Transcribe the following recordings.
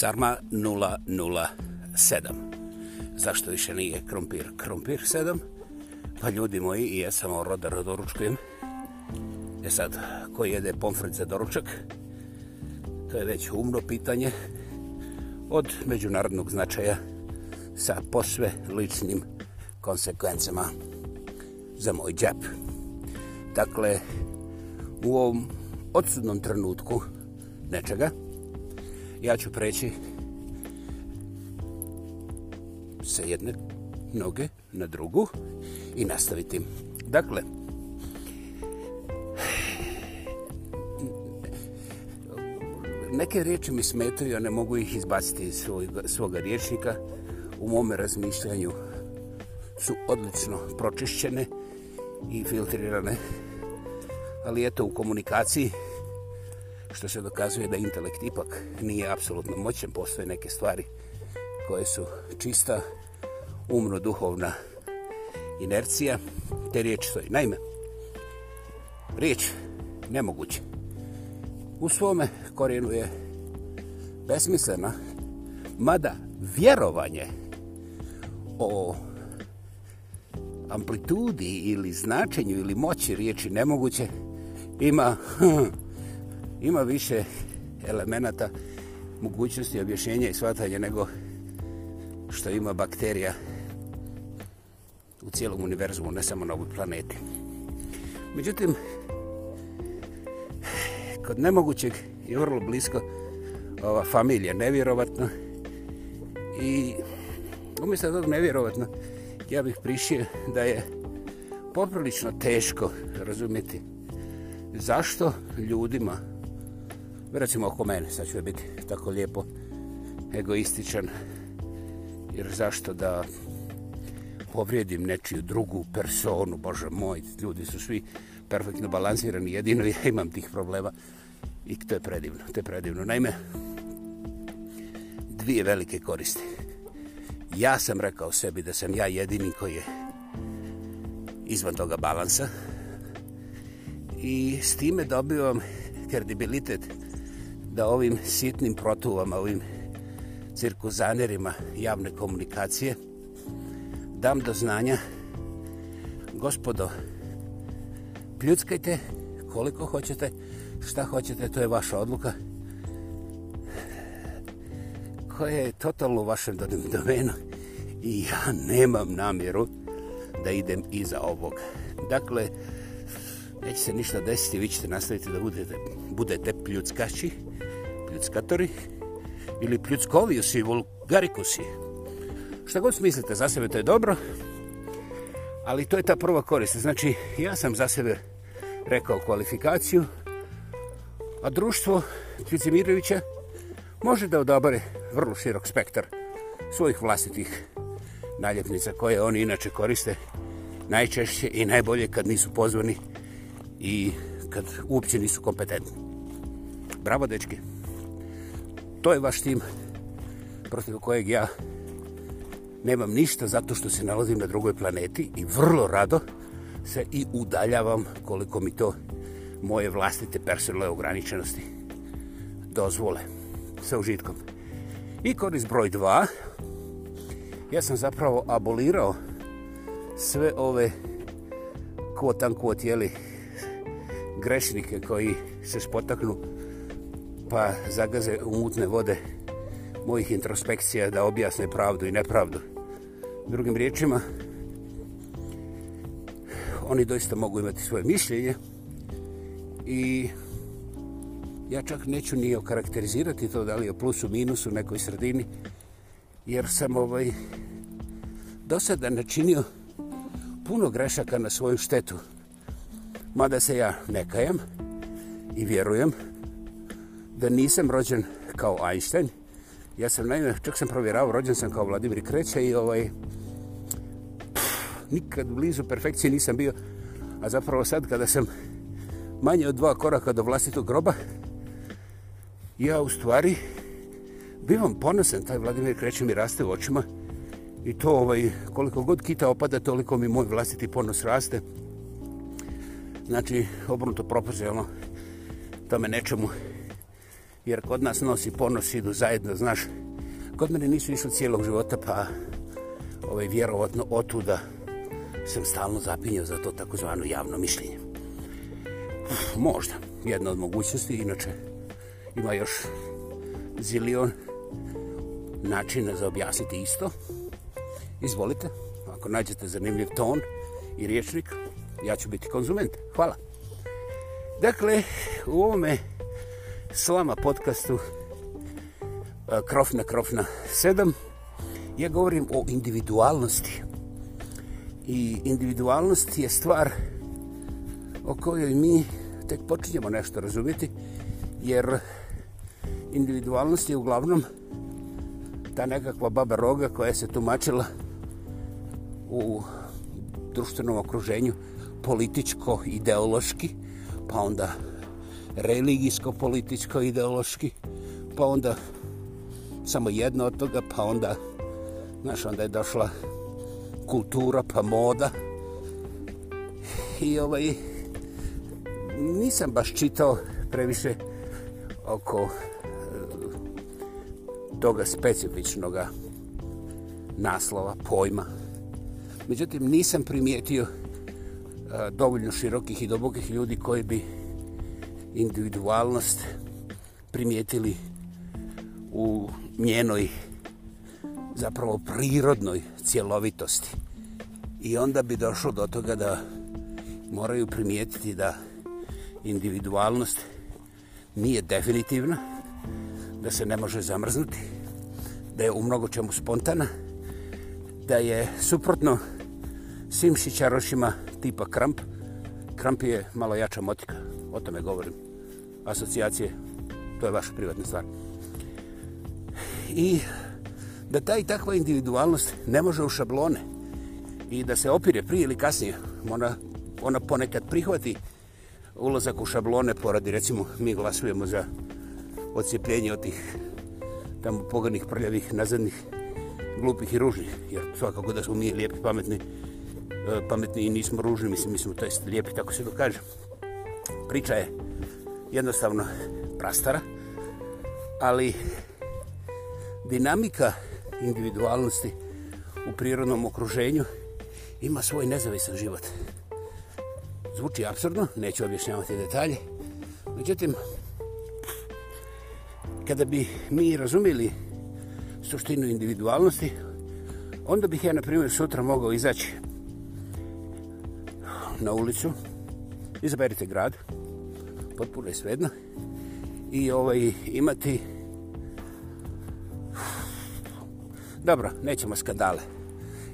sarma 007. Zašto više nije krompir krompir 7? Pa ljudi moji, ja sam rodar doručkujem. E sad, ko jede pomfret za doručak? To je već umno pitanje od međunarodnog značaja sa posve ličnim konsekvencama za moj džep. Dakle, u ovom odsudnom trenutku nečega, ja ću preći sa jedne noge na drugu i nastaviti. Dakle, neke riječi mi smetaju, a ne mogu ih izbaciti iz svoga, svoga riječnika. U mome razmišljanju su odlično pročišćene i filtrirane. Ali eto, u komunikaciji što se dokazuje da intelekt ipak nije apsolutno moćen, postoje neke stvari koje su čista umno-duhovna inercija, te riječ stoji. Naime, riječ nemoguće. U svome korijenu je besmislena, mada vjerovanje o amplitudi ili značenju ili moći riječi nemoguće ima ima više elemenata mogućnosti objašnjenja i shvatanja nego što ima bakterija u cijelom univerzumu, ne samo na ovoj planeti. Međutim, kod nemogućeg je vrlo blisko ova familija, nevjerovatno. I umjesto tog nevjerovatno, ja bih prišio da je poprilično teško razumjeti zašto ljudima recimo oko mene, sad ću biti tako lijepo egoističan, jer zašto da povrijedim nečiju drugu personu, bože moj, ljudi su svi perfektno balansirani, jedino ja imam tih problema i to je predivno, to je predivno. Naime, dvije velike koriste. Ja sam rekao sebi da sam ja jedini koji je izvan toga balansa i s time dobivam kredibilitet da ovim sitnim protuvama, ovim cirkuzanerima javne komunikacije dam do znanja gospodo pljuckajte koliko hoćete šta hoćete, to je vaša odluka koja je totalno u vašem domenu i ja nemam namjeru da idem iza ovog dakle neće se ništa desiti vi ćete nastaviti da budete, budete pljuckači pljuckači pljuckatori ili pljuckovijusi, vulgarikusi. Šta god smislite za sebe, to je dobro, ali to je ta prva korista. Znači, ja sam za sebe rekao kvalifikaciju, a društvo Kvicimirovića može da odabare vrlo širok spektar svojih vlastitih naljepnica koje oni inače koriste najčešće i najbolje kad nisu pozvani i kad uopće nisu kompetentni. Bravo, dečke! Bravo, dečke! to je vaš tim protiv kojeg ja nemam ništa zato što se nalazim na drugoj planeti i vrlo rado se i udaljavam koliko mi to moje vlastite personalne ograničenosti dozvole sa užitkom. I koris broj 2, ja sam zapravo abolirao sve ove kvotan kvot, jeli, grešnike koji se spotaknu pa zagaze u mutne vode mojih introspekcija da objasne pravdu i nepravdu. Drugim riječima, oni doista mogu imati svoje mišljenje i ja čak neću ni okarakterizirati to da li je plus u minus u nekoj sredini, jer sam ovaj do sada načinio puno grešaka na svoju štetu. Mada se ja nekajam i vjerujem, da nisam rođen kao Einstein. Ja sam naime, čak sam provjerao, rođen sam kao Vladimir Kreća i ovaj, pff, nikad blizu perfekcije nisam bio. A zapravo sad kada sam manje od dva koraka do vlastitog groba, ja u stvari bivam ponosan, taj Vladimir Kreća mi raste u očima. I to ovaj, koliko god kita opada, toliko mi moj vlastiti ponos raste. Znači, obrnuto propozijalno tome nečemu jer kod nas nosi ponos idu zajedno, znaš. Kod mene nisu išli cijelog života, pa ovaj, vjerovatno otuda sam stalno zapinjao za to takozvano javno mišljenje. Možda, jedna od mogućnosti, inače ima još zilion načina za objasniti isto. Izvolite, ako nađete zanimljiv ton i riječnik, ja ću biti konzument. Hvala. Dakle, u ovome slama podcastu e, Krofna Krofna 7 ja govorim o individualnosti i individualnost je stvar o kojoj mi tek počinjemo nešto razumjeti jer individualnost je uglavnom ta nekakva baba roga koja se tumačila u društvenom okruženju političko, ideološki pa onda religijsko, političko, ideološki, pa onda samo jedno od toga, pa onda, znaš, onda je došla kultura, pa moda. I ovaj, nisam baš čitao previše oko e, toga specifičnoga naslova, pojma. Međutim, nisam primijetio a, e, dovoljno širokih i dobogih ljudi koji bi individualnost primijetili u njenoj zapravo prirodnoj cjelovitosti. I onda bi došlo do toga da moraju primijetiti da individualnost nije definitivna, da se ne može zamrznuti, da je u mnogo čemu spontana, da je suprotno svim šićarošima tipa Kramp, krampi je malo jača motika, o tome govorim. Asocijacije, to je vaša privatna stvar. I da ta i takva individualnost ne može u šablone i da se opire prije ili kasnije, ona, ona ponekad prihvati ulazak u šablone poradi, recimo, mi glasujemo za odcijepljenje od tih tamo pogrnih, prljavih, nazadnih, glupih i ružnih, jer svakako da smo mi lijepi, pametni, E, pametni i nismo ružni, mislim, mislim, to je lijepi, tako se to kaže. Priča je jednostavno prastara, ali dinamika individualnosti u prirodnom okruženju ima svoj nezavisan život. Zvuči absurdno, neću objašnjavati detalje, međutim, kada bi mi razumili suštinu individualnosti, onda bih ja, na primjer, sutra mogao izaći na ulicu, izaberite grad, potpuno je svedno, i ovaj, imati... Dobro, nećemo skandale.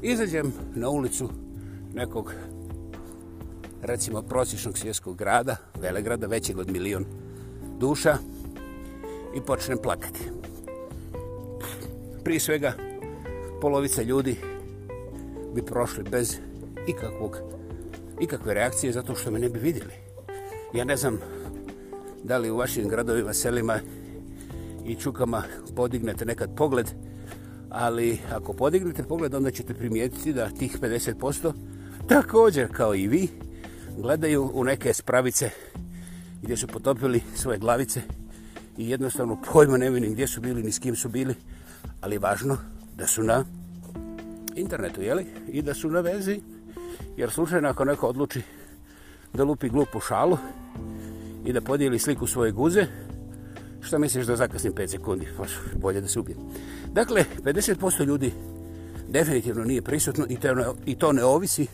Izađem na ulicu nekog, recimo, prosječnog svjetskog grada, velegrada, većeg od milion duša, i počnem plakati. Prije svega, polovica ljudi bi prošli bez ikakvog ikakve reakcije zato što me ne bi vidjeli. Ja ne znam da li u vašim gradovima, selima i čukama podignete nekad pogled, ali ako podignete pogled, onda ćete primijetiti da tih 50% također kao i vi gledaju u neke spravice gdje su potopili svoje glavice i jednostavno pojma ne vidim gdje su bili ni s kim su bili, ali važno da su na internetu, jeli? I da su na vezi jer slučajno ako neko odluči da lupi glupu šalu i da podijeli sliku svoje guze, što misliš da zakasnim 5 sekundi, pa bolje da se ubijem. Dakle, 50% ljudi definitivno nije prisutno i to, ne, i to ne ovisi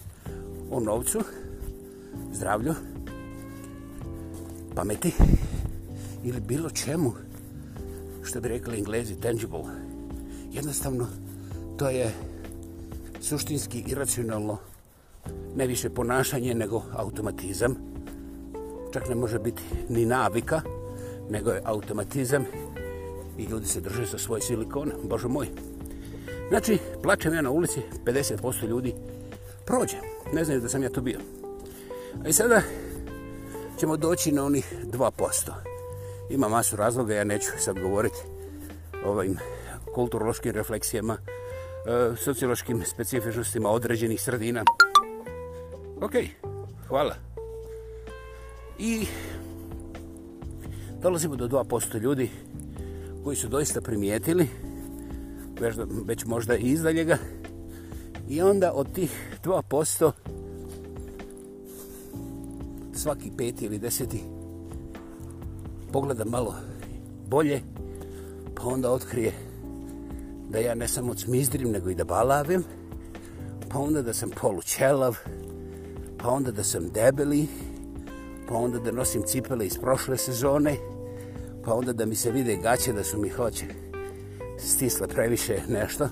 o novcu, zdravlju, pameti ili bilo čemu što bi rekli englezi tangible. Jednostavno, to je suštinski iracionalno ne više ponašanje nego automatizam. Čak ne može biti ni navika, nego je automatizam i ljudi se drže sa svoj silikon, bože moj. Znači, plačem ja na ulici, 50% ljudi prođe. Ne znaju da sam ja to bio. A i sada ćemo doći na onih 2%. Ima masu razloga, ja neću sad govoriti ovim kulturološkim refleksijama, e, sociološkim specifičnostima određenih sredina, Ok, hvala. I dolazimo do 2% ljudi koji su doista primijetili, već, već možda i izdaljega, i onda od tih 2% svaki peti ili deseti pogleda malo bolje, pa onda otkrije da ja ne samo cmizdrim, nego i da balavim, pa onda da sam polučelav, čelav, pa onda da sam debeli, pa onda da nosim cipele iz prošle sezone, pa onda da mi se vide gaće da su mi hoće stisle previše nešto,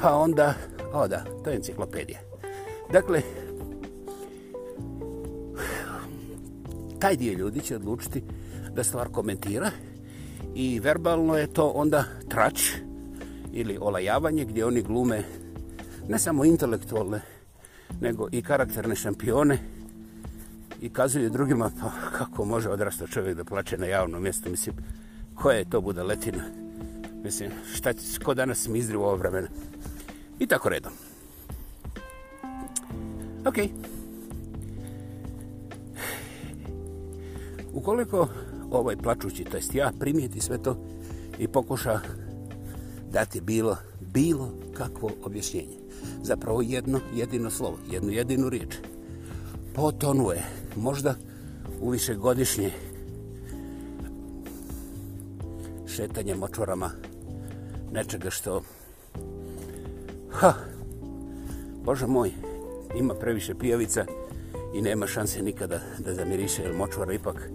pa onda, o da, to je enciklopedija. Dakle, taj dio ljudi će odlučiti da stvar komentira i verbalno je to onda trač ili olajavanje gdje oni glume ne samo intelektualne nego i karakterne šampione i kazuje drugima pa kako može odrastao čovjek da plače na javnom mjestu, mislim, koja je to buda letina, mislim, šta će, ko danas mi izdri u ovo vremena. I tako redom. Ok. Ukoliko ovaj plačući, to jest ja, primijeti sve to i pokuša dati bilo, bilo kakvo objašnjenje. Zapravo jedno jedino slovo, jednu jedinu riječ. Potonuje, možda u višegodišnje šetanje močvarama nečega što... Ha! Bože moj, ima previše pijavica i nema šanse nikada da zamiriše, jer močvara ipak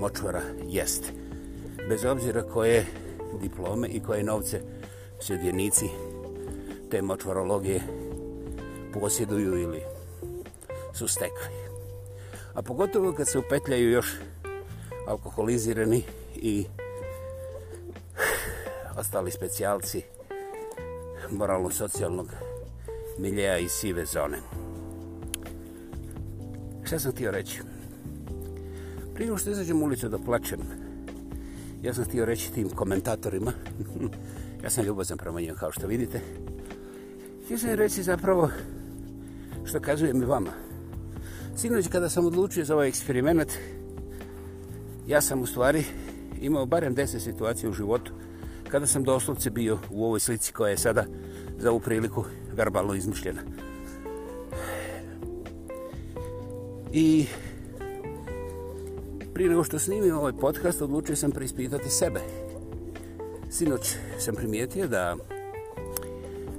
močvara jest. Bez obzira koje je diplome i koje novce sjedjenici te močvarologije posjeduju ili su stekli. A pogotovo kad se upetljaju još alkoholizirani i ostali specijalci moralno-socijalnog miljeja i sive zone. Šta sam htio reći? Prije što izađem ulicu da plačem, ja sam htio reći tim komentatorima, ja sam ljubazan prema njima kao što vidite, htio sam reći zapravo što kazujem i vama. Sinoć kada sam odlučio za ovaj eksperiment, ja sam u stvari imao barem 10 situacija u životu kada sam doslovce bio u ovoj slici koja je sada za ovu priliku verbalno izmišljena. I prije nego što snimim ovaj podcast, odlučio sam preispitati sebe. Sinoć sam primijetio da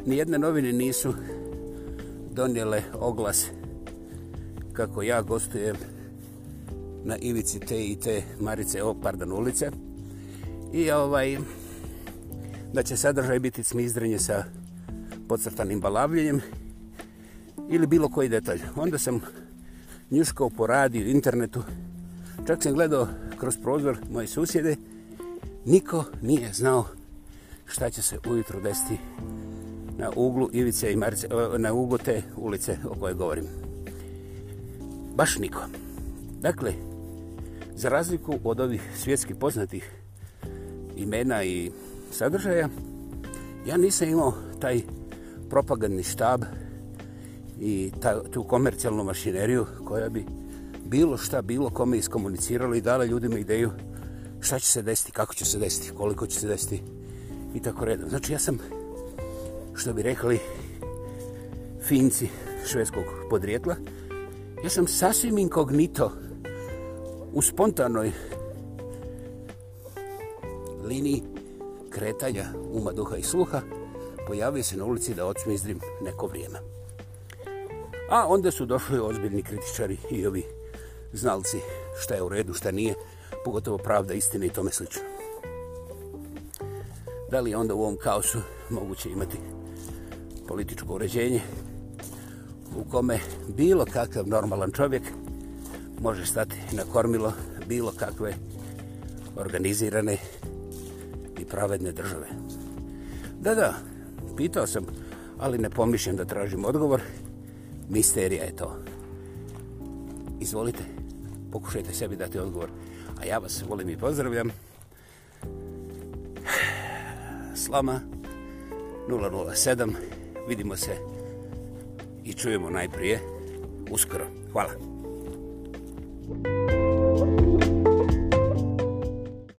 nijedne novine nisu donijele oglas kako ja gostujem na ivici te i te Marice, o, pardon, ulice. I ovaj, da će sadržaj biti smizdrenje sa podcrtanim balavljenjem ili bilo koji detalj. Onda sam njuškao po radiju, internetu, Čak sam gledao kroz prozor moje susjede, niko nije znao šta će se ujutro desiti na uglu Ivice i Marce, na uglu te ulice o kojoj govorim. Baš niko. Dakle, za razliku od ovih svjetski poznatih imena i sadržaja, ja nisam imao taj propagandni štab i ta, tu komercijalnu mašineriju koja bi bilo šta, bilo kome iskomuniciralo i dala ljudima ideju šta će se desiti, kako će se desiti, koliko će se desiti i tako redom. Znači ja sam, što bi rekli finci švedskog podrijetla, ja sam sasvim inkognito u spontanoj liniji kretanja uma, duha i sluha pojavio se na ulici da odsmizdrim neko vrijeme. A onda su došli ozbiljni kritičari i ovi ovaj znalci šta je u redu, šta nije, pogotovo pravda, istine i tome slično. Da li je onda u ovom kaosu moguće imati političko uređenje u kome bilo kakav normalan čovjek može stati na kormilo bilo kakve organizirane i pravedne države? Da, da, pitao sam, ali ne pomišljam da tražim odgovor. Misterija je to. Izvolite. Izvolite pokušajte sebi dati odgovor. A ja vas volim i pozdravljam. Slama 007. Vidimo se i čujemo najprije uskoro. Hvala.